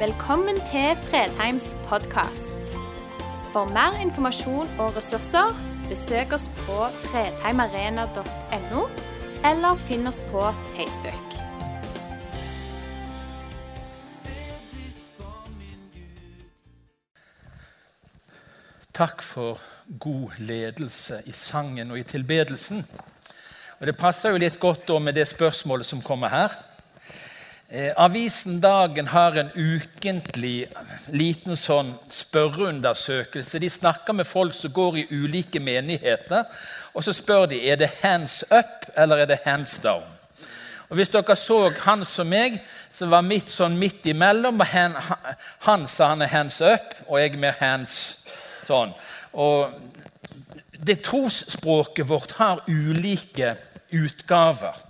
Velkommen til Fredheims podkast. For mer informasjon og ressurser, besøk oss på fredheimarena.no, eller finn oss på Facebook. Takk for god ledelse i sangen og i tilbedelsen. Og Det passer jo litt godt med det spørsmålet som kommer her. Eh, avisen Dagen har en ukentlig liten sånn spørreundersøkelse. De snakker med folk som går i ulike menigheter, og så spør de er det hands up eller er det hands down. Og Hvis dere så han som meg, så var mitt sånn midt imellom. og Han, han sa han er hands up, og jeg mer hands sånn. Og det trosspråket vårt har ulike utgaver.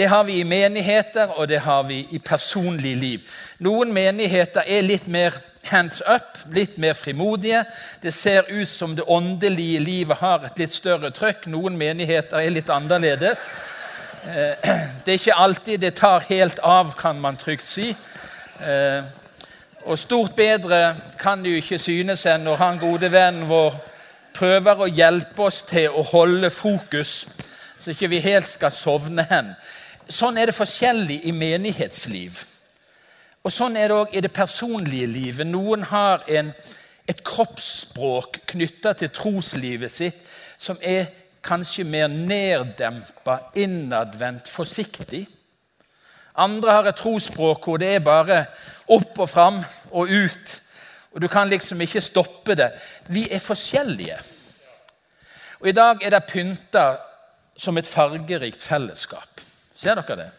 Det har vi i menigheter, og det har vi i personlig liv. Noen menigheter er litt mer hands up, litt mer frimodige. Det ser ut som det åndelige livet har et litt større trøkk. Noen menigheter er litt annerledes. Eh, det er ikke alltid det tar helt av, kan man trygt si. Eh, og stort bedre kan det jo ikke synes enn når han gode vennen vår prøver å hjelpe oss til å holde fokus, så ikke vi helt skal sovne hen. Sånn er det forskjellig i menighetsliv. Og Sånn er det òg i det personlige livet. Noen har en, et kroppsspråk knytta til troslivet sitt som er kanskje mer neddempa, innadvendt, forsiktig. Andre har et trosspråk hvor det er bare opp og fram og ut. Og du kan liksom ikke stoppe det. Vi er forskjellige. Og I dag er det pynta som et fargerikt fellesskap. Ser dere det?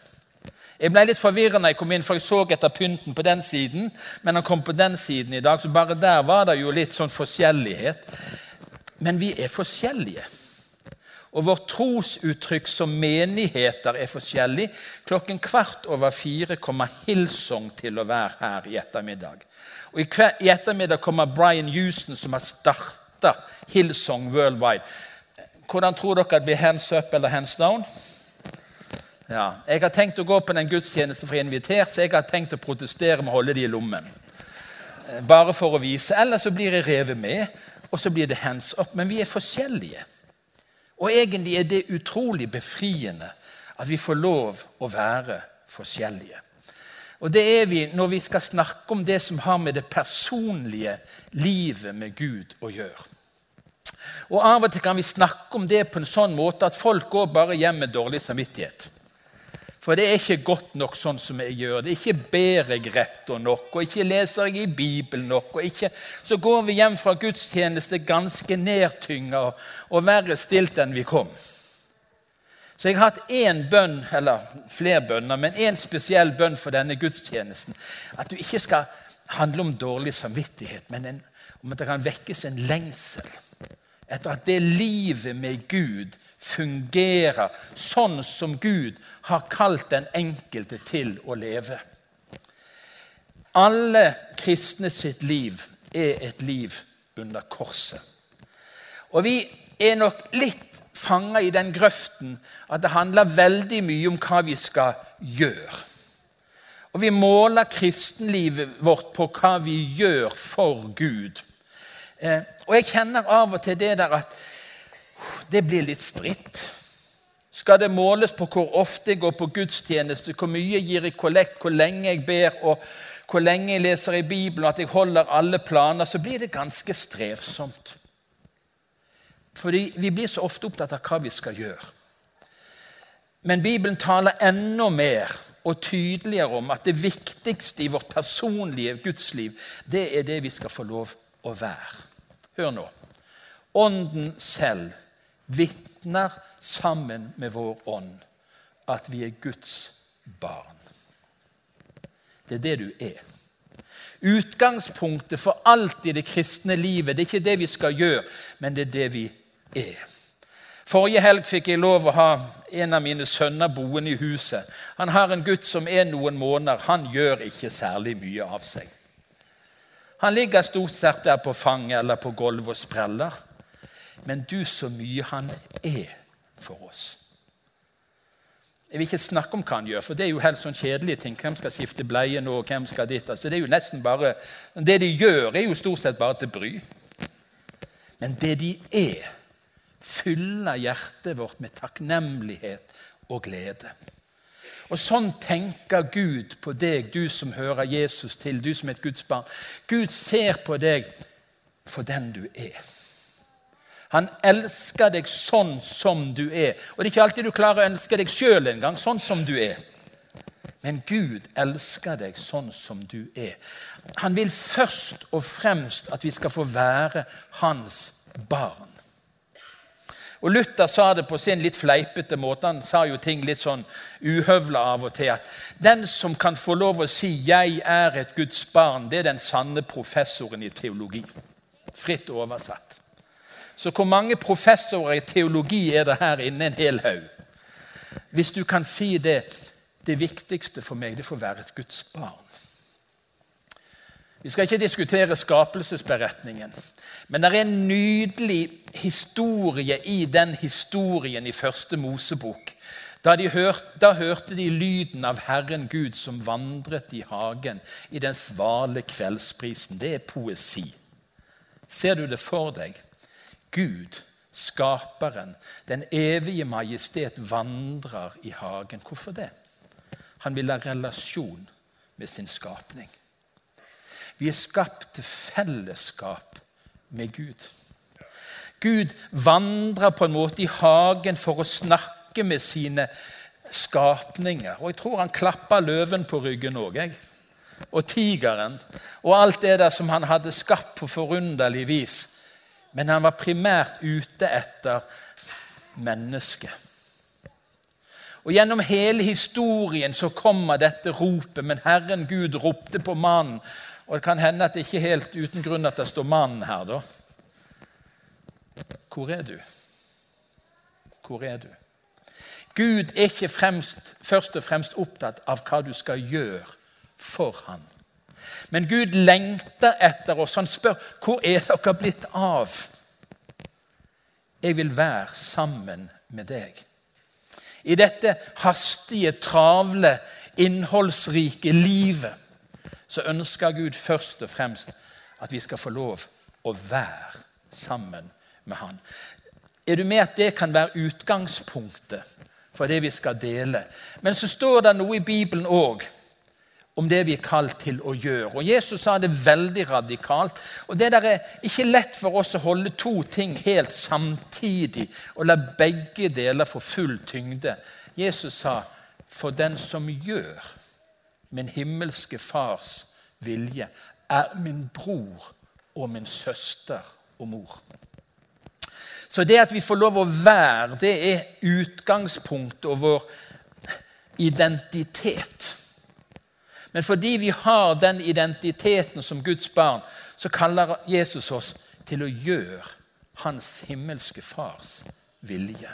Jeg ble litt forvirra da jeg kom inn, for jeg så etter pynten på den siden. Men han kom på den siden i dag, så bare der var det jo litt sånn forskjellighet. Men vi er forskjellige. Og vårt trosuttrykk som menigheter er forskjellig. Klokken kvart over fire kommer Hillsong til å være her i ettermiddag. Og I ettermiddag kommer Brian Houston, som har starta Hillsong Worldwide. Hvordan tror dere det blir hands up eller hands down? Ja, Jeg har tenkt å gå på den gudstjenesten for invitert, så jeg har tenkt å protestere med å holde de i lommen. Eh, bare for å vise. Eller så blir jeg revet med, og så blir det hands up. Men vi er forskjellige. Og egentlig er det utrolig befriende at vi får lov å være forskjellige. Og det er vi når vi skal snakke om det som har med det personlige livet med Gud å gjøre. Og Av og til kan vi snakke om det på en sånn måte at folk går bare hjem med dårlig samvittighet. For det er ikke godt nok sånn som jeg gjør det. Ikke ber jeg rett og nok, og ikke leser jeg i Bibelen nok. og ikke, Så går vi hjem fra gudstjeneste ganske nedtynga og, verre stilt enn vi kom. Så jeg har hatt én bønn, eller flere bønner, men én spesiell bønn for denne gudstjenesten. At du ikke skal handle om dårlig samvittighet, men en, om at det kan vekkes en lengsel etter at det livet med Gud fungerer sånn som Gud har kalt den enkelte til å leve. Alle kristne sitt liv er et liv under korset. Og vi er nok litt fanga i den grøften at det handler veldig mye om hva vi skal gjøre. Og vi måler kristenlivet vårt på hva vi gjør for Gud. Eh, og jeg kjenner av og til det der at det blir litt stritt. Skal det måles på hvor ofte jeg går på gudstjeneste, hvor mye jeg gir i kollekt, hvor lenge jeg ber, og hvor lenge jeg leser i Bibelen, og at jeg holder alle planer, så blir det ganske strevsomt. Fordi vi blir så ofte opptatt av hva vi skal gjøre. Men Bibelen taler enda mer og tydeligere om at det viktigste i vårt personlige gudsliv, det er det vi skal få lov å være. Hør nå. Ånden selv vitner sammen med vår ånd at vi er Guds barn. Det er det du er. Utgangspunktet for alt i det kristne livet det er ikke det vi skal gjøre, men det er det vi er. Forrige helg fikk jeg lov å ha en av mine sønner boende i huset. Han har en gutt som er noen måneder. Han gjør ikke særlig mye av seg. Han ligger stort sett der på fanget eller på gulvet og spreller men du så mye han er for oss. Jeg vil ikke snakke om hva han gjør, for det er jo helt sånn kjedelige ting. Hvem skal skifte bleie nå, hvem skal dit? Altså, det er jo bare, det de gjør, er jo stort sett bare til bry. Men det de er, fyller hjertet vårt med takknemlighet og glede. Og Sånn tenker Gud på deg, du som hører Jesus til, du som er et Guds barn. Gud ser på deg for den du er. Han elsker deg sånn som du er. Og Det er ikke alltid du klarer å elske deg sjøl engang, sånn som du er. Men Gud elsker deg sånn som du er. Han vil først og fremst at vi skal få være hans barn. Og Luther sa det på sin litt fleipete måte. Han sa jo ting litt sånn uhøvla av og til. at Den som kan få lov å si 'jeg er et Guds barn', det er den sanne professoren i teologi. Fritt oversatt. Så hvor mange professorer i teologi er det her inne? En hel haug. Hvis du kan si det Det viktigste for meg det får være et Guds barn. Vi skal ikke diskutere skapelsesberetningen, men det er en nydelig historie i den historien i første Mosebok. Da, hørte, da hørte de lyden av Herren Gud som vandret i hagen i den svale kveldsprisen. Det er poesi. Ser du det for deg? Gud, skaperen, den evige majestet, vandrer i hagen. Hvorfor det? Han vil ha relasjon med sin skapning. Vi er skapt til fellesskap med Gud. Gud vandrer på en måte i hagen for å snakke med sine skapninger. Og jeg tror han klappa løven på ryggen òg. Og tigeren. Og alt det der som han hadde skapt på forunderlig vis. Men han var primært ute etter mennesket. Og Gjennom hele historien så kommer dette ropet, men Herren Gud ropte på mannen. Og Det kan hende at det ikke er helt uten grunn at det står 'mannen' her. da. Hvor er du? Hvor er du? Gud er ikke fremst, først og fremst opptatt av hva du skal gjøre for ham. Men Gud lengter etter oss. Han spør hvor er dere blitt av. Jeg vil være sammen med deg. I dette hastige, travle, innholdsrike livet så ønsker Gud først og fremst at vi skal få lov å være sammen med Han. Er du med at det kan være utgangspunktet for det vi skal dele? Men så står det noe i Bibelen òg om det vi er kalt til å gjøre. Og Jesus sa det veldig radikalt. og Det der er ikke lett for oss å holde to ting helt samtidig og la begge deler få full tyngde. Jesus sa, 'For den som gjør' min himmelske fars vilje, er min bror og min søster og mor. Så det at vi får lov å være, det er utgangspunktet og vår identitet. Men fordi vi har den identiteten som Guds barn, så kaller Jesus oss til å gjøre Hans himmelske Fars vilje.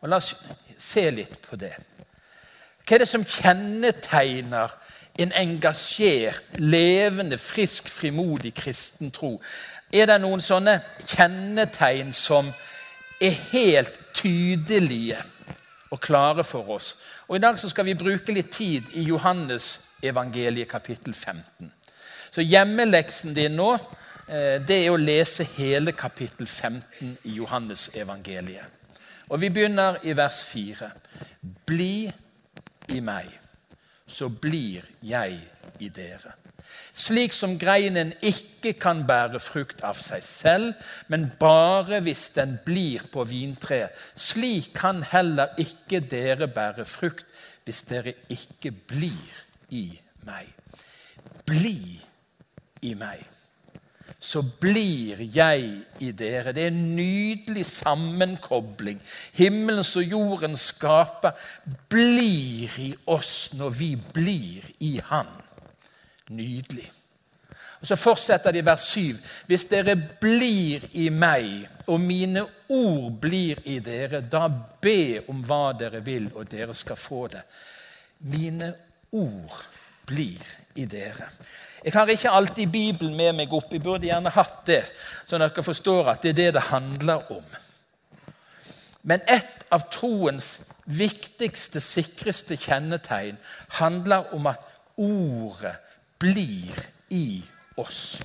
Og La oss se litt på det. Hva er det som kjennetegner en engasjert, levende, frisk, frimodig kristen tro? Er det noen sånne kjennetegn som er helt tydelige og klare for oss? Og I dag skal vi bruke litt tid i Johannes evangeliet kapittel 15. Så Hjemmeleksen din nå eh, det er å lese hele kapittel 15 i Johannes evangeliet. Og Vi begynner i vers 4. Bli i meg, så blir jeg i dere. Slik som greinen ikke kan bære frukt av seg selv, men bare hvis den blir på vintreet, slik kan heller ikke dere bære frukt hvis dere ikke blir i meg. Bli i meg så blir jeg i dere. Det er en nydelig sammenkobling. Himmelens og jordens skaper blir i oss når vi blir i Han. Nydelig. Og Så fortsetter det i vers 7. Hvis dere blir i meg, og mine ord blir i dere, da be om hva dere vil, og dere skal få det. Mine ord blir i dere. Jeg har ikke alltid Bibelen med meg opp. Jeg burde gjerne hatt det, så dere forstår at det er det det handler om. Men et av troens viktigste, sikreste kjennetegn handler om at ordet blir i oss.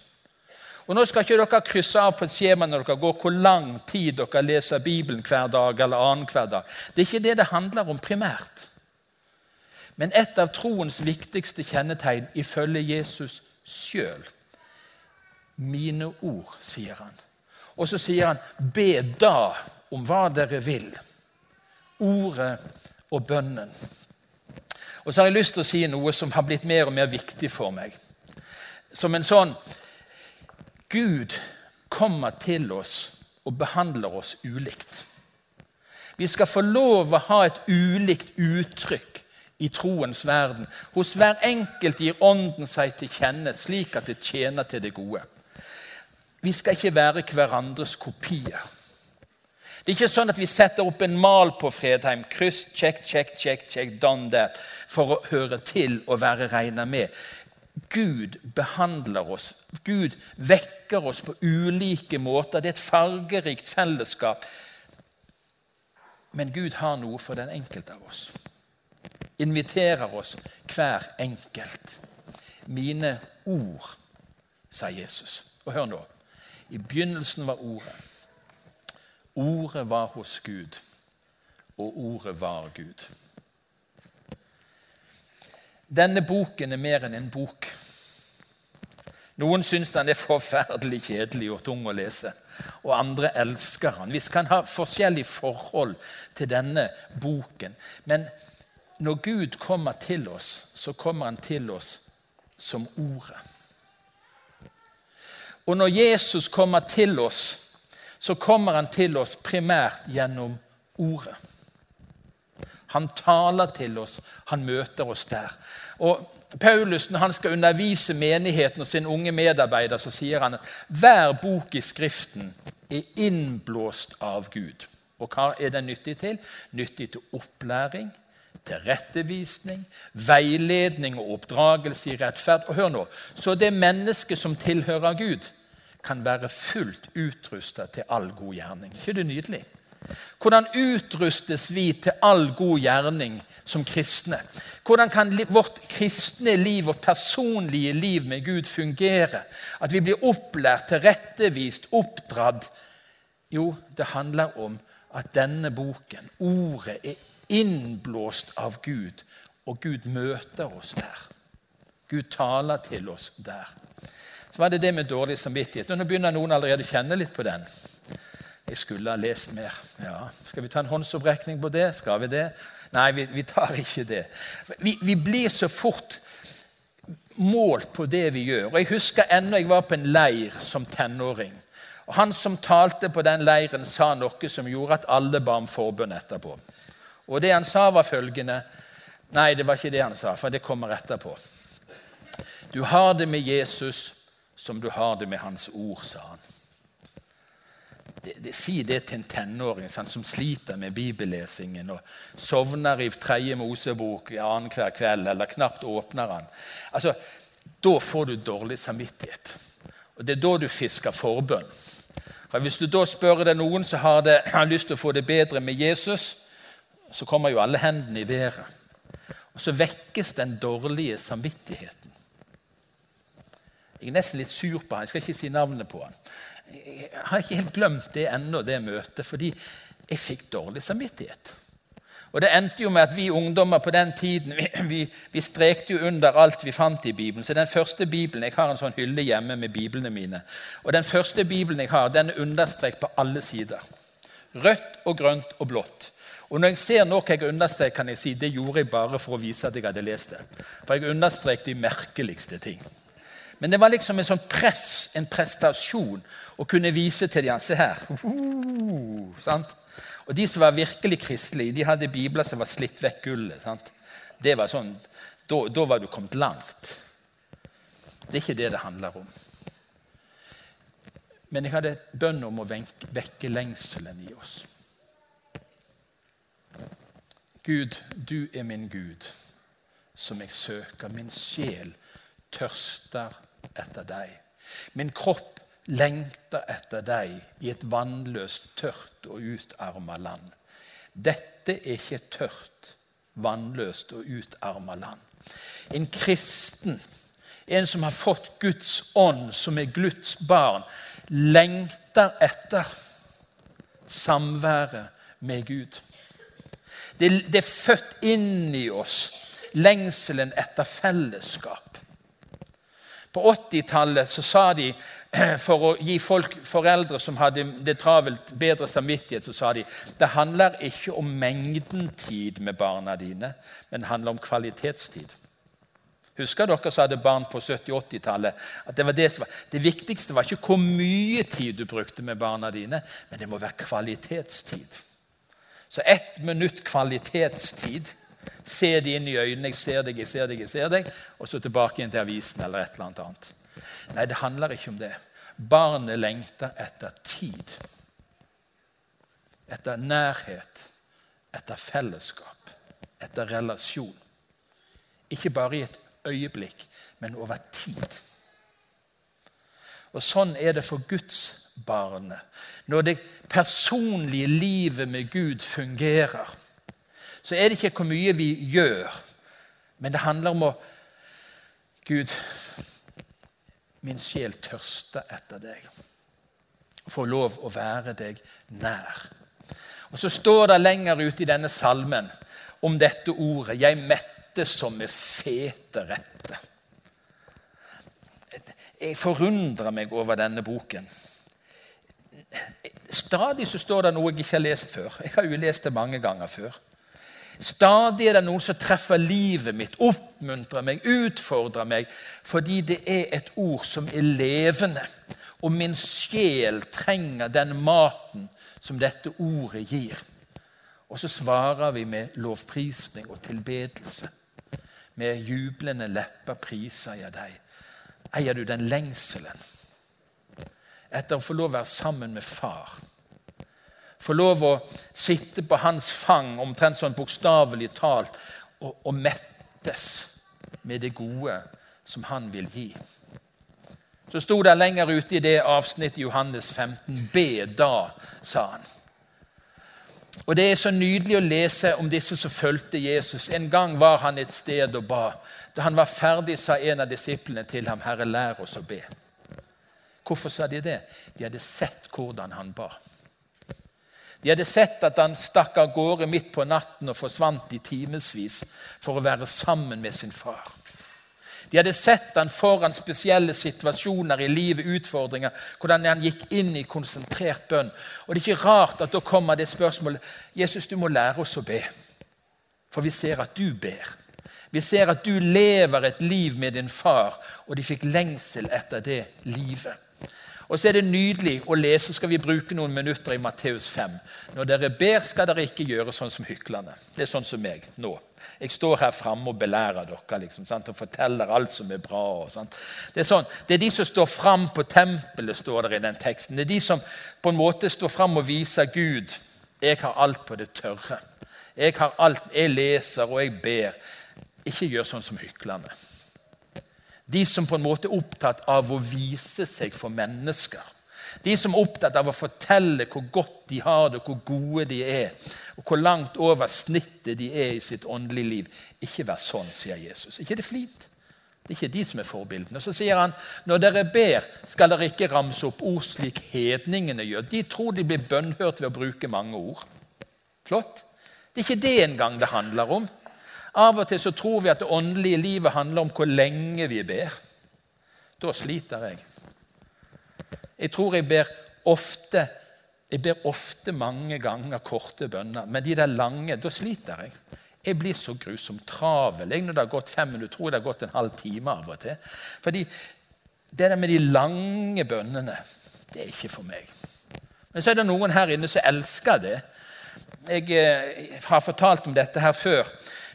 Og Nå skal ikke dere krysse av på et skjema når dere går hvor lang tid dere leser Bibelen hver dag. eller annen hver dag. Det er ikke det det handler om primært. Men et av troens viktigste kjennetegn ifølge Jesus sjøl Mine ord, sier han. Og så sier han, be da om hva dere vil. Ordet og bønnen. Og så har jeg lyst til å si noe som har blitt mer og mer viktig for meg. Som en sånn Gud kommer til oss og behandler oss ulikt. Vi skal få lov å ha et ulikt uttrykk i troens verden. Hos hver enkelt gir Ånden seg til kjenne slik at det tjener til det gode. Vi skal ikke være hverandres kopier. Det er ikke sånn at vi setter opp en mal på Fredheim. Kryss, check, check, check, check, done that, for å høre til og være regna med. Gud behandler oss. Gud vekker oss på ulike måter. Det er et fargerikt fellesskap. Men Gud har noe for den enkelte av oss. Inviterer oss hver enkelt. Mine ord, sa Jesus. Og hør nå. I begynnelsen var Ordet. Ordet var hos Gud, og ordet var Gud. Denne boken er mer enn en bok. Noen syns den er forferdelig kjedelig og tung å lese, og andre elsker den. Vi kan ha forskjellig forhold til denne boken, men når Gud kommer til oss, så kommer han til oss som Ordet. Og når Jesus kommer til oss, så kommer han til oss primært gjennom Ordet. Han taler til oss, han møter oss der. Og Paulus, når han skal undervise menigheten og sin unge medarbeider, så sier han at hver bok i Skriften er innblåst av Gud. Og hva er den nyttig til? Nyttig til opplæring, tilrettevisning, veiledning og oppdragelse i rettferd. Og hør nå, Så det mennesket som tilhører Gud, kan være fullt utrusta til all god gjerning. ikke det nydelig? Hvordan utrustes vi til all god gjerning som kristne? Hvordan kan vårt kristne liv og personlige liv med Gud fungere? At vi blir opplært, tilrettevist, oppdratt? Jo, det handler om at denne boken, ordet, er innblåst av Gud, og Gud møter oss der. Gud taler til oss der. Så var det det med dårlig samvittighet. Og Nå begynner noen allerede å kjenne litt på den. Jeg skulle ha lest mer. Ja, Skal vi ta en håndsopprekning på det? Skal vi det? Nei, vi, vi tar ikke det. Vi, vi, blir så fort målt på det vi gjør. Og Jeg husker ennå jeg var på en leir som tenåring. Og Han som talte på den leiren, sa noe som gjorde at alle ba om forbønn etterpå. Og det han sa, var følgende Nei, det var ikke det han sa, for det kommer etterpå. Du har det med Jesus som du har det med Hans ord, sa han. Det, det, si det til en tenåring sant, som sliter med bibellesingen og sovner i tredje Mosebok annenhver kveld eller knapt åpner den. Altså, da får du dårlig samvittighet. Og Det er da du fisker forbønn. For Hvis du da spør det noen som har, det, har lyst til å få det bedre med Jesus, så kommer jo alle hendene i været. Og så vekkes den dårlige samvittigheten. Jeg er nesten litt sur på han. Jeg skal ikke si navnet på han. Jeg har ikke helt glemt det ennå, det møtet, fordi jeg fikk dårlig samvittighet. Og Det endte jo med at vi ungdommer på den tiden vi, vi, vi, strekte jo under alt vi fant i Bibelen. Så den første Bibelen, Jeg har en sånn hylle hjemme med biblene mine. Og Den første Bibelen jeg har, den er understreket på alle sider. Rødt og grønt og blått. Og Når jeg ser noe jeg understreker, kan jeg si det gjorde jeg bare for å vise at jeg hadde lest det. For jeg understreket de merkeligste ting. Men det var liksom en sånn press, en prestasjon, å kunne vise til dem Se her. Uh, og de som var virkelig kristelige, de hadde bibler som var slitt vekk gullet. Sant? Det var sånn, da, da var du kommet langt. Det er ikke det det handler om. Men jeg hadde bønn om å vekke lengselen i oss. Gud, du er min Gud, som jeg søker. Min sjel tørster etter deg. Min kropp lengter etter deg i et vannløst, tørt og utarma land. Dette er ikke tørt, vannløst og utarma land. En kristen, en som har fått Guds ånd, som er Guds barn, lengter etter samværet med Gud. Det, det er født inn i oss lengselen etter fellesskap. På 80-tallet sa de, for å gi folk, foreldre som hadde det travelt, bedre samvittighet, så sa de det handler ikke om mengden tid med barna dine, men det handler om kvalitetstid. Husker dere som hadde barn på 70-80-tallet? at Det det var, det viktigste var ikke hvor mye tid du brukte med barna dine, men det må være kvalitetstid. Så ett minutt kvalitetstid Se de inn i øynene. 'Jeg ser deg, jeg ser deg, jeg ser deg.' Og så tilbake inn til avisen eller et eller annet. Nei, det handler ikke om det. Barnet lengter etter tid. Etter nærhet. Etter fellesskap. Etter relasjon. Ikke bare i et øyeblikk, men over tid. Og Sånn er det for Guds barn. Når det personlige livet med Gud fungerer, så er det ikke hvor mye vi gjør, men det handler om å Gud, min sjel tørster etter deg. Få lov å være deg nær. Og Så står det lenger ute i denne salmen om dette ordet 'Jeg mette som med fete rette'. Jeg forundrer meg over denne boken. Stadig så står det noe jeg ikke har lest før. Jeg har jo lest det mange ganger før. Stadig er det noen som treffer livet mitt, oppmuntrer meg, utfordrer meg, fordi det er et ord som er levende. Og min sjel trenger den maten som dette ordet gir. Og så svarer vi med lovprisning og tilbedelse. Med jublende lepper priser jeg deg. Eier du den lengselen etter å få lov å være sammen med far? få lov å sitte på hans fang, omtrent sånn bokstavelig talt, og, og mettes med det gode som han vil gi. Så sto det lenger ute i det avsnittet i Johannes 15.: Be da, sa han. Og Det er så nydelig å lese om disse som fulgte Jesus. En gang var han et sted og ba. Da han var ferdig, sa en av disiplene til ham, 'Herre, lær oss å be'. Hvorfor sa de det? De hadde sett hvordan han ba. De hadde sett at han stakk av gårde midt på natten og forsvant i timevis for å være sammen med sin far. De hadde sett han foran spesielle situasjoner i livet, utfordringer, hvordan han gikk inn i konsentrert bønn. Og Det er ikke rart at da kommer det spørsmålet Jesus, du må lære oss å be. For vi ser at du ber. Vi ser at du lever et liv med din far, og de fikk lengsel etter det livet. Og så er det nydelig å lese, skal vi bruke noen minutter i Matteus 5. Når dere ber, skal dere ikke gjøre sånn som hyklerne. Det er sånn som meg nå. Jeg står her framme og belærer dere liksom, og forteller alt som er bra. Og, det, er sånn, det er de som står fram på tempelet, står der i den teksten. Det er de som på en måte står fram og viser Gud. Jeg har alt på det tørre. Jeg, har alt, jeg leser og jeg ber. Ikke gjør sånn som hyklerne. De som på en måte er opptatt av å vise seg for mennesker. De som er opptatt av å fortelle hvor godt de har det, hvor gode de er, og hvor langt over snittet de er i sitt åndelige liv. Ikke vær sånn, sier Jesus. ikke det flit. Det er ikke de som er forbildene. Og Så sier han når dere ber, skal dere ikke ramse opp ord slik hedningene gjør. De tror de blir bønnhørt ved å bruke mange ord. Flott. Det er ikke det engang det handler om. Av og til så tror vi at det åndelige livet handler om hvor lenge vi ber. Da sliter jeg. Jeg tror jeg ber ofte jeg ber ofte mange ganger korte bønner, men de der lange, da sliter jeg. Jeg blir så grusomt travel jeg, når det har gått fem minutter. tror jeg det har gått en halv time av og til. Fordi det der med de lange bønnene, det er ikke for meg. Men så er det noen her inne som elsker det. Jeg eh, har fortalt om dette her før.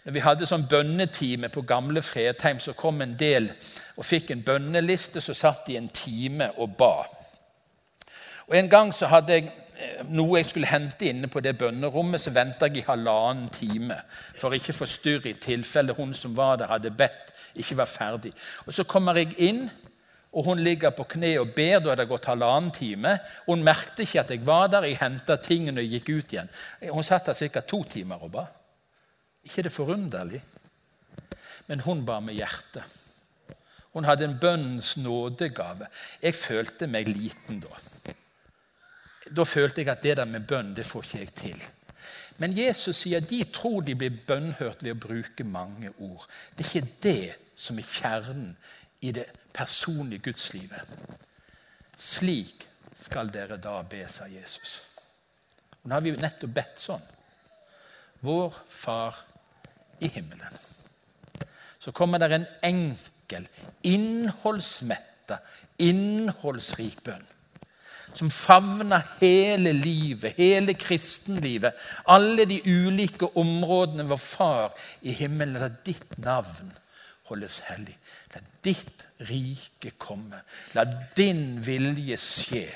Når vi hadde sånn bønnetime på gamle Fredheim, så kom en del og fikk en bønneliste. Så satt de en time og ba. Og En gang så hadde jeg eh, noe jeg skulle hente inne på det bønnerommet. Så venta jeg i halvannen time for å ikke forstyrre i tilfelle hun som var der, hadde bedt, ikke var ferdig. Og Så kommer jeg inn, Og hun ligger på kne og ber. Da hadde det gått halvannen time. Hun merket ikke at jeg var der. Jeg henta tingene og gikk ut igjen. Hun satt der ca. to timer og ba. Ikke det forunderlig? Men hun bar med hjertet. Hun hadde en bønnens nådegave. Jeg følte meg liten da. Da følte jeg at det der med bønn, det får ikke jeg til. Men Jesus sier de tror de blir bønnhørt ved å bruke mange ord. Det er ikke det som er kjernen i det personlige gudslivet. Slik skal dere da be, sa Jesus. Nå har vi nettopp bedt sånn. Vår Far i himmelen. Så kommer det en enkel, innholdsmette, innholdsrik bønn som favner hele livet, hele kristenlivet, alle de ulike områdene hvor Far i himmelen. La ditt navn holdes hellig. La ditt rike komme. La din vilje skje.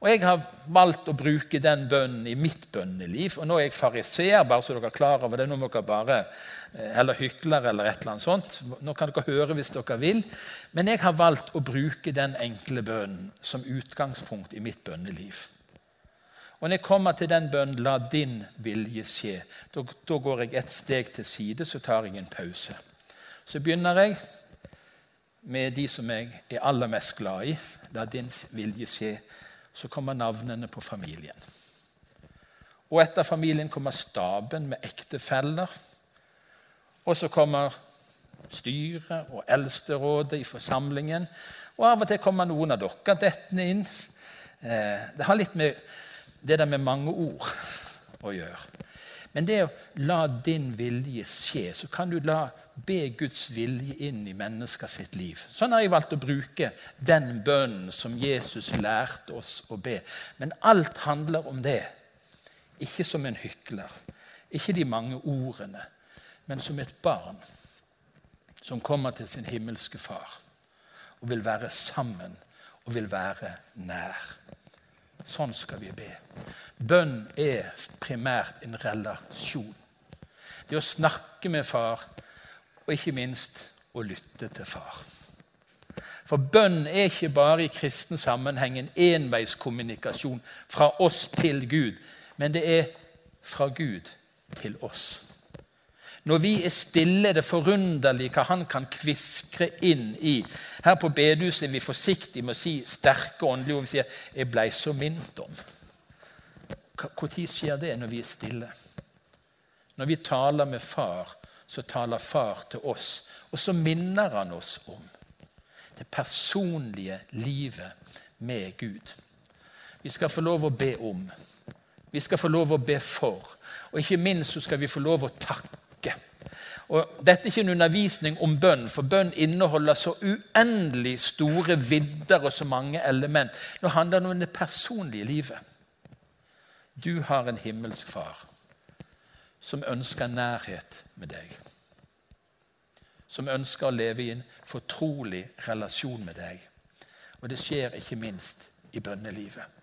Og Jeg har valgt å bruke den bønnen i mitt bønneliv. Og nå er jeg fariseer, bare så dere er klar over det. Nå må dere bare, eh, Eller hykler eller et eller annet sånt. Nå kan dere høre hvis dere vil. Men jeg har valgt å bruke den enkle bønnen som utgangspunkt i mitt bønneliv. Og Når jeg kommer til den bønnen 'La din vilje skje', da, da går jeg et steg til side, så tar jeg en pause. Så begynner jeg med de som jeg er aller mest glad i. La din vilje skje så kommer navnene på familien. Og etter familien kommer staben med ektefeller. Og så kommer styret og eldsterådet i forsamlingen. Og av og til kommer noen av dere dettende inn. Eh, det har litt med det der med mange ord å gjøre. Men det å la din vilje skje, så kan du la be Guds vilje inn i mennesker sitt liv. Sånn har jeg valgt å bruke den bønnen som Jesus lærte oss å be. Men alt handler om det. Ikke som en hykler, ikke de mange ordene, men som et barn som kommer til sin himmelske far og vil være sammen og vil være nær. Sånn skal vi be. Bønn er primært en relasjon. Det å snakke med far og ikke minst å lytte til far. For bønn er ikke bare i kristen sammenheng en enveiskommunikasjon fra oss til Gud, men det er fra Gud til oss. Når vi er stille, det forunderlige hva han kan kviskre inn i. Her på bedehuset er vi forsiktige med å si sterke åndelige ord. Vi sier 'jeg blei så minnet om'. Når skjer det? Når vi er stille. Når vi taler med far, så taler far til oss. Og så minner han oss om det personlige livet med Gud. Vi skal få lov å be om. Vi skal få lov å be for. Og ikke minst så skal vi få lov å takke. Og Dette er ikke en undervisning om bønn, for bønn inneholder så uendelig store vidder og så mange element. Nå handler det om det personlige livet. Du har en himmelsk far som ønsker nærhet med deg. Som ønsker å leve i en fortrolig relasjon med deg. Og det skjer ikke minst i bønnelivet.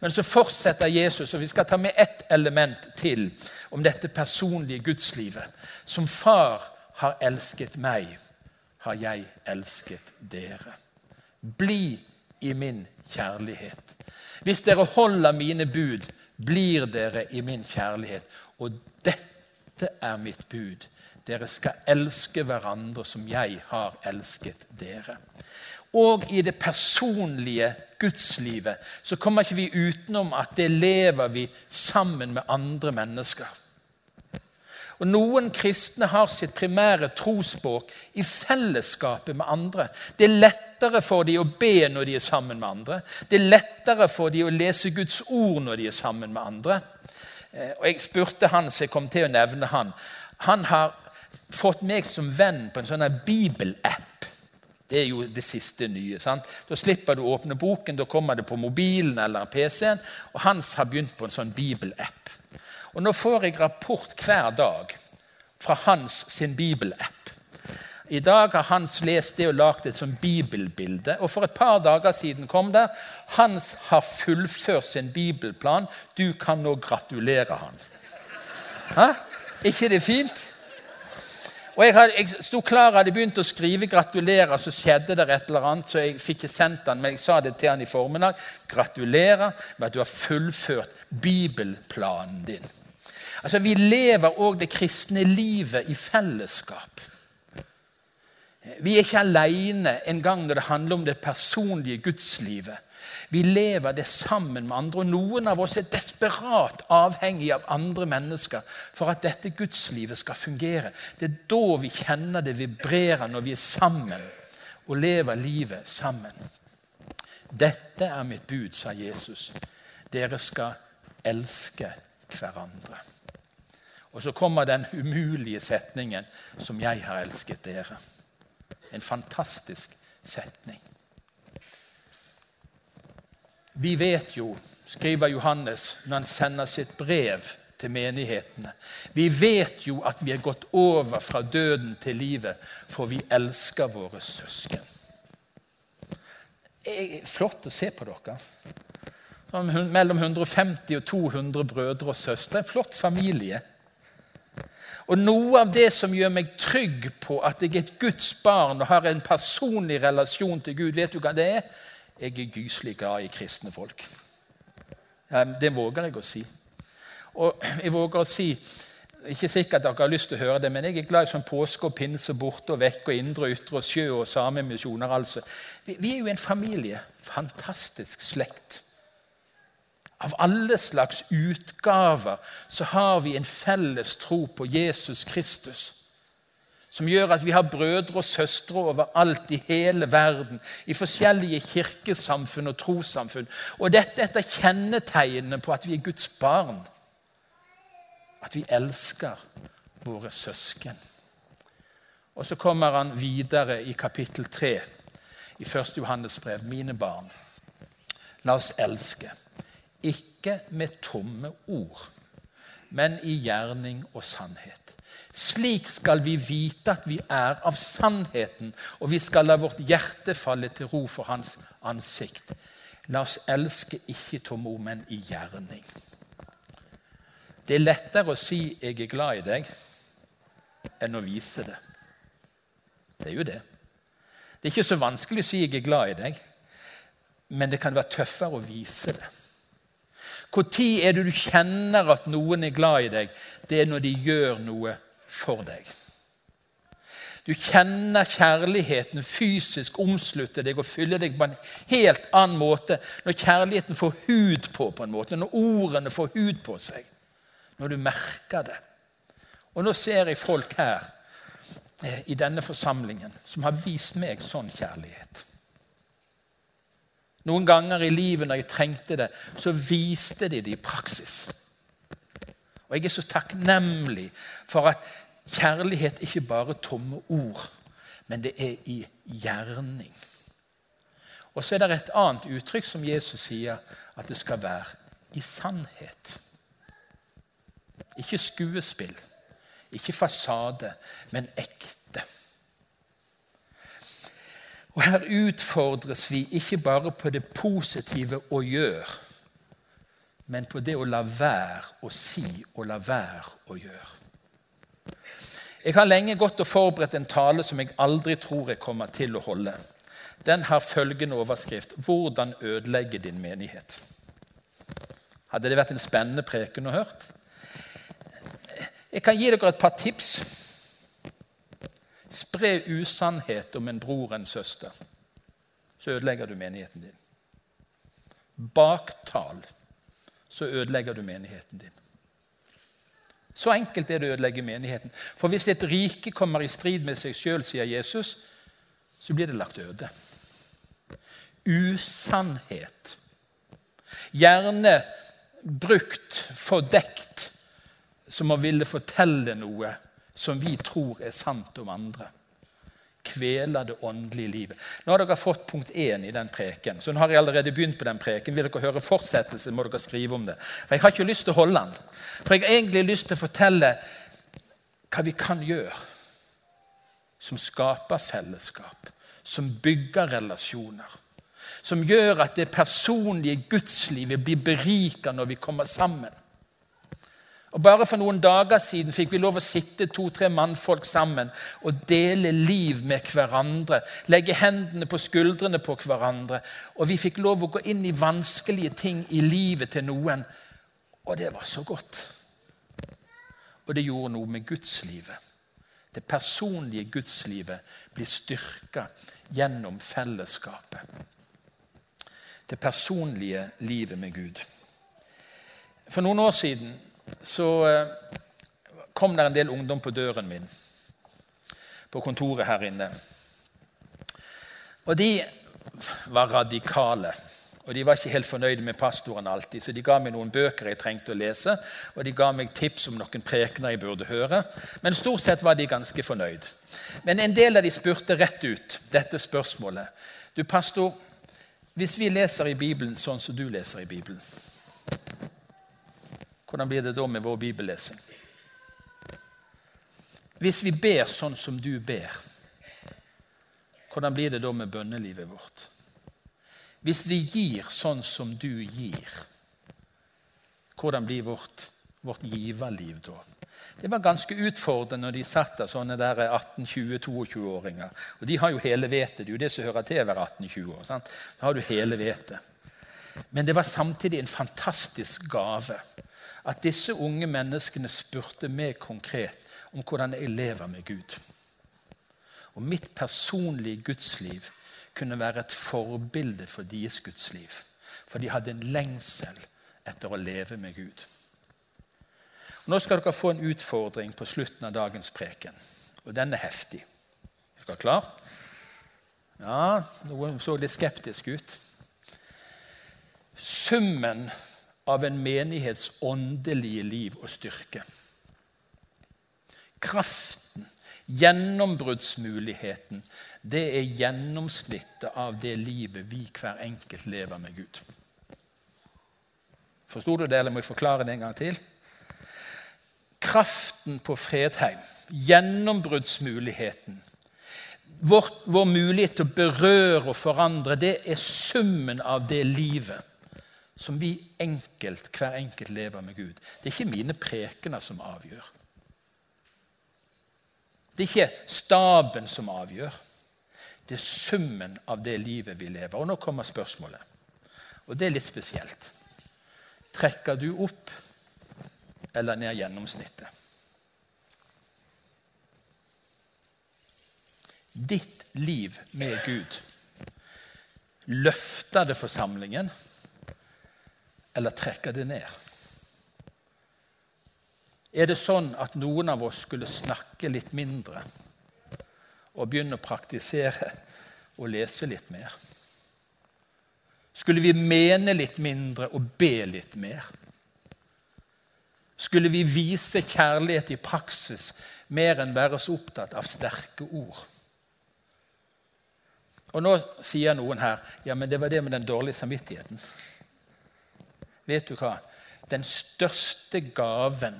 Men så fortsetter Jesus, og vi skal ta med ett element til om dette personlige gudslivet. Som far har elsket meg, har jeg elsket dere. Bli i min kjærlighet. Hvis dere holder mine bud, blir dere i min kjærlighet. Og dette er mitt bud. Dere skal elske hverandre som jeg har elsket dere. Og i det personlige gudslivet så kommer ikke vi utenom at det lever vi sammen med andre mennesker. Og Noen kristne har sitt primære trosspråk i fellesskapet med andre. Det er lettere for dem å be når de er sammen med andre. Det er lettere for dem å lese Guds ord når de er sammen med andre. Eh, og Jeg spurte han så jeg kom til å nevne han. Han har fått meg som venn på en sånn bibelapp. Det er jo det siste nye. sant? Da slipper du å åpne boken, da kommer det på mobilen eller PC-en. Og Hans har begynt på en sånn bibelapp. Og Nå får jeg rapport hver dag fra Hans sin bibelapp. I dag har Hans lest det og lagd et som bibelbilde. Og For et par dager siden kom det Hans har fullført sin bibelplan. Du kan nå gratulere han. Hæ? ikke det fint? Og Jeg, hadde, jeg sto klar, hadde begynt å skrive 'gratulerer', så skjedde det et eller annet. Så jeg fikk ikke sendt den, men jeg sa det til han i formiddag. Gratulerer med at du har fullført bibelplanen din. Altså, Vi lever òg det kristne livet i fellesskap. Vi er ikke alene engang når det handler om det personlige gudslivet. Vi lever det sammen med andre, og noen av oss er desperat avhengig av andre mennesker for at dette gudslivet skal fungere. Det er da vi kjenner det vibrerer når vi er sammen og lever livet sammen. Dette er mitt bud, sa Jesus. Dere skal elske hverandre. Og så kommer den umulige setningen som 'jeg har elsket dere'. En fantastisk setning. Vi vet jo, skriver Johannes når han sender sitt brev til menighetene Vi vet jo at vi er gått over fra døden til livet, for vi elsker våre søsken. Det er flott å se på dere. Mellom 150 og 200 brødre og søstre. En flott familie. Og Noe av det som gjør meg trygg på at jeg er et Guds barn og har en personlig relasjon til Gud, vet du hva det er? Jeg er gyselig glad i kristne folk. Det våger jeg å si. Og jeg våger å si ikke sikkert dere har lyst til å høre det, men jeg er glad i sånn påske og pinse borte og vekk og indre og ytre og sjø og samemisjoner. Altså. Vi, vi er jo en familie. Fantastisk slekt. Av alle slags utgaver så har vi en felles tro på Jesus Kristus. Som gjør at vi har brødre og søstre overalt i hele verden. I forskjellige kirkesamfunn og trossamfunn. Og dette er et av kjennetegnene på at vi er Guds barn. At vi elsker våre søsken. Og så kommer han videre i kapittel 3 i 1. Johannes brev. Mine barn, la oss elske ikke med tomme ord, men i gjerning og sannhet. Slik skal vi vite at vi er av sannheten, og vi skal la vårt hjerte falle til ro for Hans ansikt. La oss elske ikke tomme ord, men i gjerning. Det er lettere å si 'jeg er glad i deg' enn å vise det. Det er jo det. Det er ikke så vanskelig å si 'jeg er glad i deg', men det kan være tøffere å vise det. Når er det du kjenner at noen er glad i deg? Det er når de gjør noe for deg. Du kjenner kjærligheten fysisk omslutte deg og fylle deg på en helt annen måte når kjærligheten får hud på, på en måte, når ordene får hud på seg. Når du merker det. Og nå ser jeg folk her eh, i denne forsamlingen som har vist meg sånn kjærlighet. Noen ganger i livet når jeg trengte det, så viste de det i praksis. Og Jeg er så takknemlig for at kjærlighet ikke bare er tomme ord, men det er i gjerning. Og så er det et annet uttrykk som Jesus sier, at det skal være i sannhet. Ikke skuespill, ikke fasade, men ekte. Og Her utfordres vi ikke bare på det positive å gjøre, men på det å la være å si og la være å gjøre. Jeg har lenge gått og forberedt en tale som jeg aldri tror jeg kommer til å holde. Den har følgende overskrift 'Hvordan ødelegge din menighet'. Hadde det vært en spennende preken å hørt? Jeg kan gi dere et par tips Spre usannhet om en bror en søster, så ødelegger du menigheten din. Baktal, så ødelegger du menigheten din. Så enkelt er det å ødelegge menigheten. For hvis et rike kommer i strid med seg sjøl, sier Jesus, så blir det lagt øde. Usannhet. Gjerne brukt, fordekt, som å ville fortelle noe som vi tror er sant om andre. Kveler det åndelige livet. Nå har dere fått punkt én i den preken. så nå har jeg allerede begynt på den preken. Vil dere høre fortsettelse, må dere skrive om det. For Jeg har ikke lyst til å holde den. For jeg har egentlig lyst til å fortelle hva vi kan gjøre som skaper fellesskap, som bygger relasjoner. Som gjør at det personlige gudslivet blir berika når vi kommer sammen. Og Bare for noen dager siden fikk vi lov å sitte to-tre mannfolk sammen og dele liv med hverandre. Legge hendene på skuldrene på hverandre. Og vi fikk lov å gå inn i vanskelige ting i livet til noen. Og det var så godt. Og det gjorde noe med gudslivet. Det personlige gudslivet blir styrka gjennom fellesskapet. Det personlige livet med Gud. For noen år siden så eh, kom det en del ungdom på døren min på kontoret her inne. Og de var radikale. Og de var ikke helt fornøyde med pastoren alltid, så de ga meg noen bøker jeg trengte å lese, og de ga meg tips om noen prekener jeg burde høre. Men stort sett var de ganske fornøyd. Men en del av de spurte rett ut dette spørsmålet. Du, pastor, hvis vi leser i Bibelen sånn som du leser i Bibelen, hvordan blir det da med vår bibellesing? Hvis vi ber sånn som du ber, hvordan blir det da med bønnelivet vårt? Hvis vi gir sånn som du gir, hvordan blir vårt, vårt giverliv da? Det var ganske utfordrende når de satt der, sånne 18-20-22-åringer. Og de har jo hele vetet. Det er jo det som hører til å være 18-20 år. Sant? Da har du hele vetet. Men det var samtidig en fantastisk gave at disse unge menneskene spurte meg konkret om hvordan jeg lever med Gud. Og mitt personlige gudsliv kunne være et forbilde for deres gudsliv. For de hadde en lengsel etter å leve med Gud. Og nå skal dere få en utfordring på slutten av dagens preken. Og den er heftig. Er dere klar? Ja, noen så litt skeptisk ut. Summen av en menighets åndelige liv og styrke. Kraften, gjennombruddsmuligheten, det er gjennomsnittet av det livet vi hver enkelt lever med Gud. Forsto du det, eller må jeg forklare det en gang til? Kraften på Fredheim, gjennombruddsmuligheten, vår, vår mulighet til å berøre og forandre, det er summen av det livet som vi enkelt, hver enkelt lever med Gud. Det er ikke mine prekener som avgjør. Det er ikke staben som avgjør. Det er summen av det livet vi lever. Og nå kommer spørsmålet. Og det er litt spesielt. Trekker du opp eller ned gjennomsnittet? Ditt liv med Gud, løfter det forsamlingen? Eller trekke det ned? Er det sånn at noen av oss skulle snakke litt mindre og begynne å praktisere og lese litt mer? Skulle vi mene litt mindre og be litt mer? Skulle vi vise kjærlighet i praksis mer enn være så opptatt av sterke ord? Og Nå sier noen her ja, men det var det med den dårlige samvittigheten. Vet du hva? Den største gaven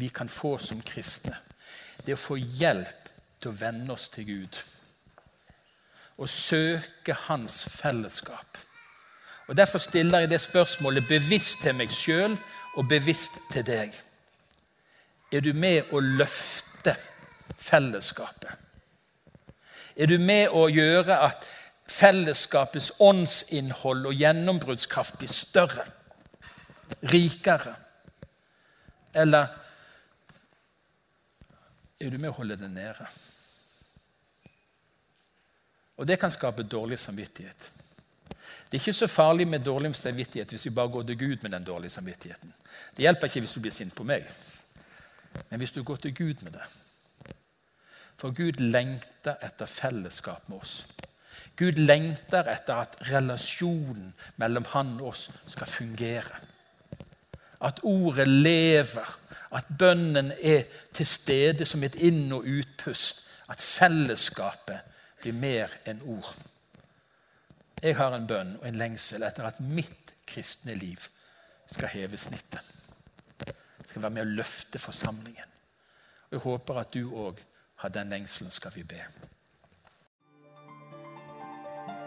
vi kan få som kristne, det er å få hjelp til å venne oss til Gud. Og søke Hans fellesskap. Og Derfor stiller jeg det spørsmålet bevisst til meg sjøl og bevisst til deg. Er du med å løfte fellesskapet? Er du med å gjøre at fellesskapets åndsinnhold og gjennombruddskraft blir større, rikere? Eller er du med å holde det nede? Og det kan skape dårlig samvittighet. Det er ikke så farlig med dårlig samvittighet hvis vi bare går til Gud med den dårlige samvittigheten. Det hjelper ikke hvis du blir sint på meg, men hvis du går til Gud med det. For Gud lengter etter fellesskap med oss. Gud lengter etter at relasjonen mellom han og oss skal fungere. At ordet lever, at bønnen er til stede som et inn- og utpust. At fellesskapet blir mer enn ord. Jeg har en bønn og en lengsel etter at mitt kristne liv skal heve snittet. Skal være med å løfte forsamlingen. Og Jeg håper at du òg har den lengselen, skal vi be.